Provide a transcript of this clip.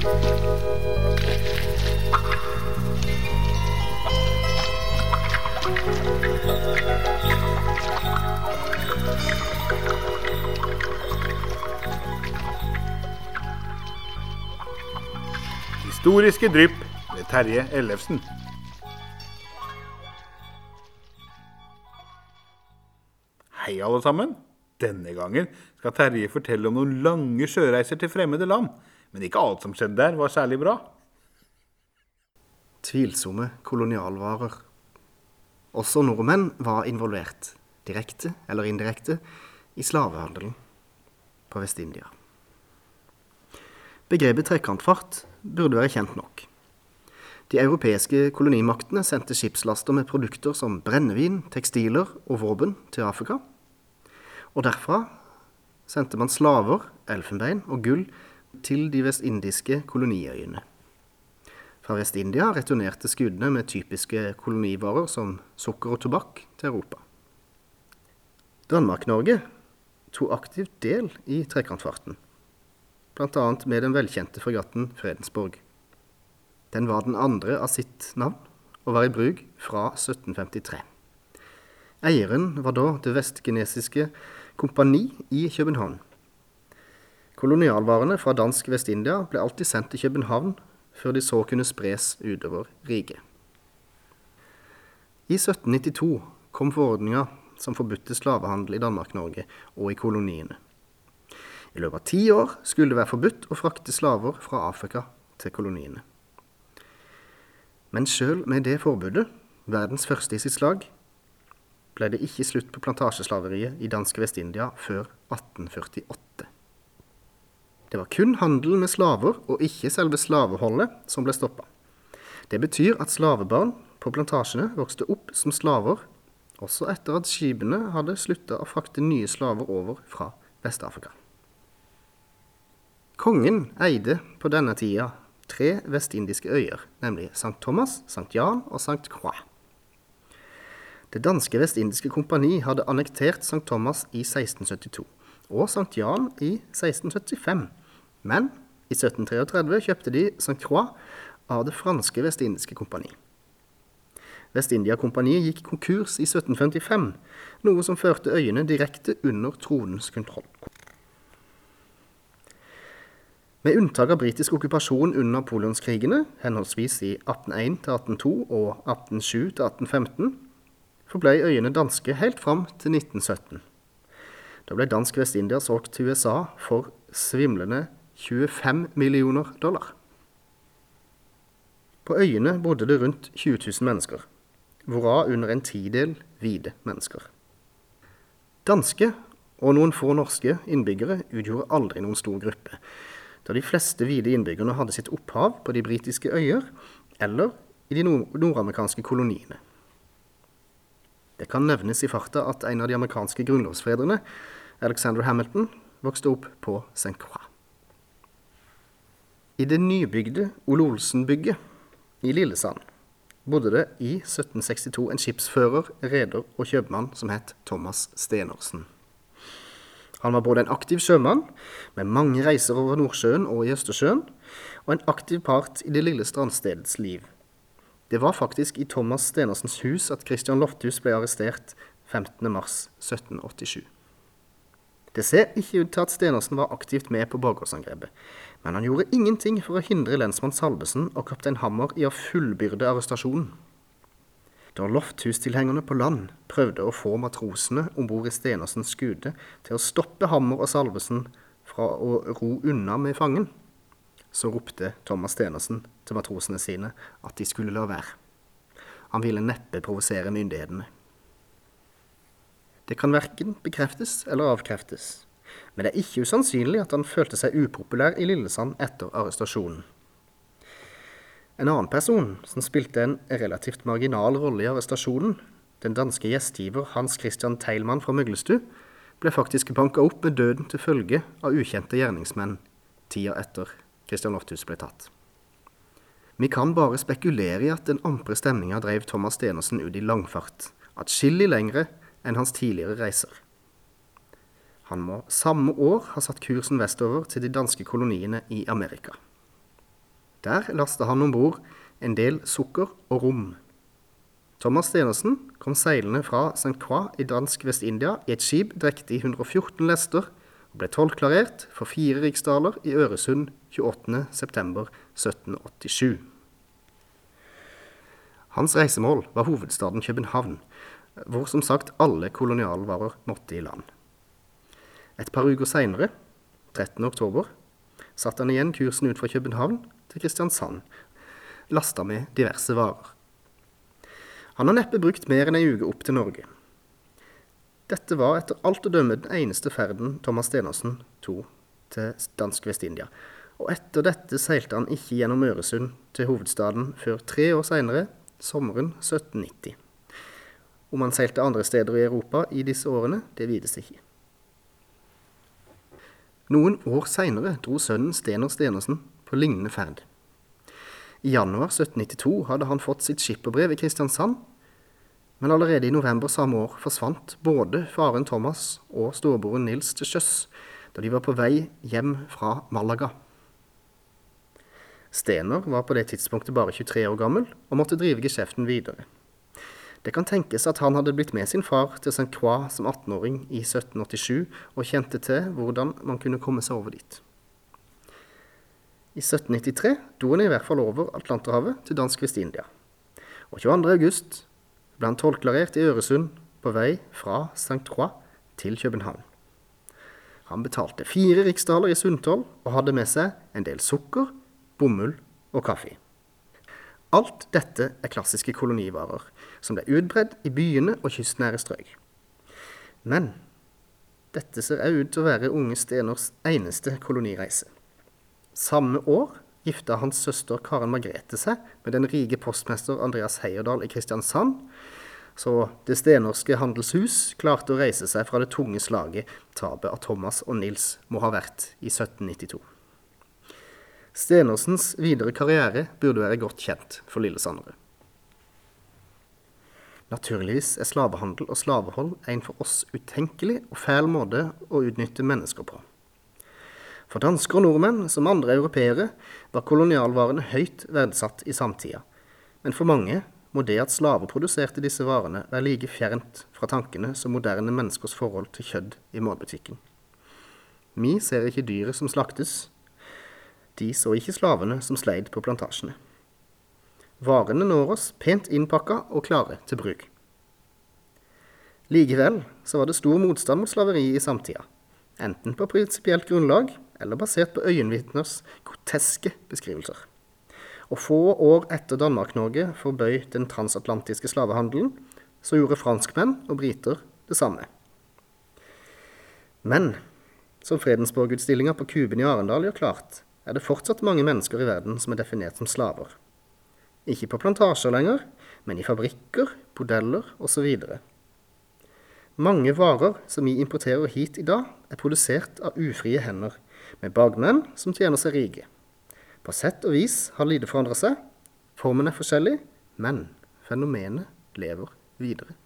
Historiske drypp ved Terje Ellefsen. Hei, alle sammen. Denne gangen skal Terje fortelle om noen lange sjøreiser til fremmede land. Men ikke alt som skjedde der, var særlig bra. Tvilsomme kolonialvarer. Også nordmenn var involvert, direkte eller indirekte, i slavehandelen på Vest-India. Begrepet trekantfart burde være kjent nok. De europeiske kolonimaktene sendte skipslaster med produkter som brennevin, tekstiler og våpen til Afrika. Og derfra sendte man slaver, elfenbein og gull til de vestindiske koloniøyene. Fra Vest-India returnerte skuddene med typiske kolonivarer som sukker og tobakk til Europa. Danmark-Norge tok aktivt del i trekantfarten, bl.a. med den velkjente fregatten Fredensborg. Den var den andre av sitt navn og var i bruk fra 1753. Eieren var da Det vestgenesiske kompani i København. Kolonialvarene fra dansk Vest-India ble alltid sendt til København før de så kunne spres utover riket. I 1792 kom forordninga som forbudte slavehandel i Danmark-Norge og i koloniene. I løpet av ti år skulle det være forbudt å frakte slaver fra Afrika til koloniene. Men sjøl med det forbudet, verdens første i sitt slag, ble det ikke slutt på plantasjeslaveriet i danske Vest-India før 1848. Det var kun handelen med slaver og ikke selve slaveholdet som ble stoppa. Det betyr at slavebarn på plantasjene vokste opp som slaver også etter at skipene hadde slutta å frakte nye slaver over fra Vest-Afrika. Kongen eide på denne tida tre vestindiske øyer, nemlig St. Thomas, St. Jan og St. Croix. Det danske vestindiske kompani hadde annektert St. Thomas i 1672 og St. Jan i 1675, men i 1733 kjøpte de St. Croix av det franske vestindiske kompani. Vest-India-kompaniet gikk konkurs i 1755, noe som førte øyene direkte under tronens kontroll. Med unntak av britisk okkupasjon under napoleonskrigene, henholdsvis i 1801-1802 og 1807-1815, forblei øyene danske helt fram til 1917. Da ble dansk Vest-India solgt til USA for svimlende 25 millioner dollar. På øyene bodde det rundt 20 000 mennesker hvorav under en tidel hvite mennesker. Danske og noen få norske innbyggere utgjorde aldri noen stor gruppe, da de fleste hvite innbyggerne hadde sitt opphav på de britiske øyer eller i de nordamerikanske koloniene. Det kan nevnes i farta at en av de amerikanske grunnlovsfedrene, Alexander Hamilton, vokste opp på St. Croix. I det nybygde Ole Olsen-bygget i Lillesand bodde det i 1762 en skipsfører, reder og kjøpmann som het Thomas Stenersen. Han var både en aktiv sjømann, med mange reiser over Nordsjøen og i Østersjøen, og en aktiv part i det lille strandstedets liv. Det var faktisk i Thomas Stenersens hus at Christian Lofthus ble arrestert 15.3.1787. Det ser ikke ut til at Stenersen var aktivt med på borgersangrepet, men han gjorde ingenting for å hindre lensmann Salvesen og kaptein Hammer i å fullbyrde arrestasjonen. Da Lofthus-tilhengerne på land prøvde å få matrosene om bord i Stenersens skude til å stoppe Hammer og Salvesen fra å ro unna med fangen, så ropte Thomas Stenersen til matrosene sine at de skulle la være. Han ville neppe provosere myndighetene. Det kan verken bekreftes eller avkreftes, men det er ikke usannsynlig at han følte seg upopulær i Lillesand etter arrestasjonen. En annen person som spilte en relativt marginal rolle i arrestasjonen, den danske gjestgiver Hans Christian Teilmann fra Møglestu, ble faktisk banka opp med døden til følge av ukjente gjerningsmenn tida etter Christian Lofthus ble tatt. Vi kan bare spekulere i at den ampre stemninga drev Thomas Stenersen ut i langfart, atskillig lengre enn hans tidligere reiser. Han må samme år ha satt kursen vestover til de danske koloniene i Amerika. Der lasta han om bord en del sukker og rom. Thomas Stenersen kom seilende fra St. Croix i dansk Vest-India i et skip drektig 114 lester og ble tollklarert for fire riksdaler i Øresund 28.9.1787. Hans reisemål var hovedstaden København, hvor som sagt alle kolonialvarer måtte i land. Et par uker seinere, 13.10, satte han igjen kursen ut fra København til Kristiansand, lasta med diverse varer. Han har neppe brukt mer enn ei uke opp til Norge. Dette var etter alt å dømme den eneste ferden Thomas Stenersen tok til dansk Vest-India, og etter dette seilte han ikke gjennom Øresund til hovedstaden før tre år seinere, sommeren 1790. Om han seilte andre steder i Europa i disse årene, det vides ikke. Noen år seinere dro sønnen Stener Stenersen på lignende ferd. I januar 1792 hadde han fått sitt skipperbrev i Kristiansand, men allerede i november samme år forsvant både faren Thomas og storebroren Nils til sjøs da de var på vei hjem fra Malaga. Stener var på det tidspunktet bare 23 år gammel og måtte drive geskjeften videre. Det kan tenkes at han hadde blitt med sin far til St. Croix som 18-åring i 1787 og kjente til hvordan man kunne komme seg over dit. I 1793 dro han i hvert fall over Atlanterhavet til dansk Vest-India. Og 22. august ble han tollklarert i Øresund på vei fra St. Croix til København. Han betalte fire riksdaler i sundtoll og hadde med seg en del sukker, bomull og kaffe. Alt dette er klassiske kolonivarer, som ble utbredd i byene og kystnære strøk. Men dette ser også ut til å være unge Steners eneste kolonireise. Samme år gifta hans søster Karen Margrethe seg med den rike postmester Andreas Heierdal i Kristiansand, så Det stenorske handelshus klarte å reise seg fra det tunge slaget tapet av Thomas og Nils må ha vært i 1792. Stenersens videre karriere burde være godt kjent for lillesandere. Naturligvis er slavehandel og slavehold en for oss utenkelig og fæl måte å utnytte mennesker på. For dansker og nordmenn, som andre europeere, var kolonialvarene høyt verdsatt i samtida. Men for mange må det at slaver produserte disse varene, være like fjernt fra tankene som moderne menneskers forhold til kjøtt i matbutikken. Vi ser ikke dyret som slaktes, de så ikke slavene som sleid på plantasjene. Varene når oss pent innpakka og klare til bruk. Likevel så var det stor motstand mot slaveri i samtida, enten på prinsipielt grunnlag eller basert på øyenvitners groteske beskrivelser. Og få år etter Danmark-Norge forbøy den transatlantiske slavehandelen, så gjorde franskmenn og briter det samme. Men som Fredensborg-utstillinga på Kuben i Arendal gjør klart, er det fortsatt mange mennesker i verden som er definert som slaver. Ikke på plantasjer lenger, men i fabrikker, bordeller osv. Mange varer som vi importerer hit i dag, er produsert av ufrie hender, med bakmenn som tjener seg rike. På sett og vis har lite forandra seg. Formen er forskjellig, men fenomenet lever videre.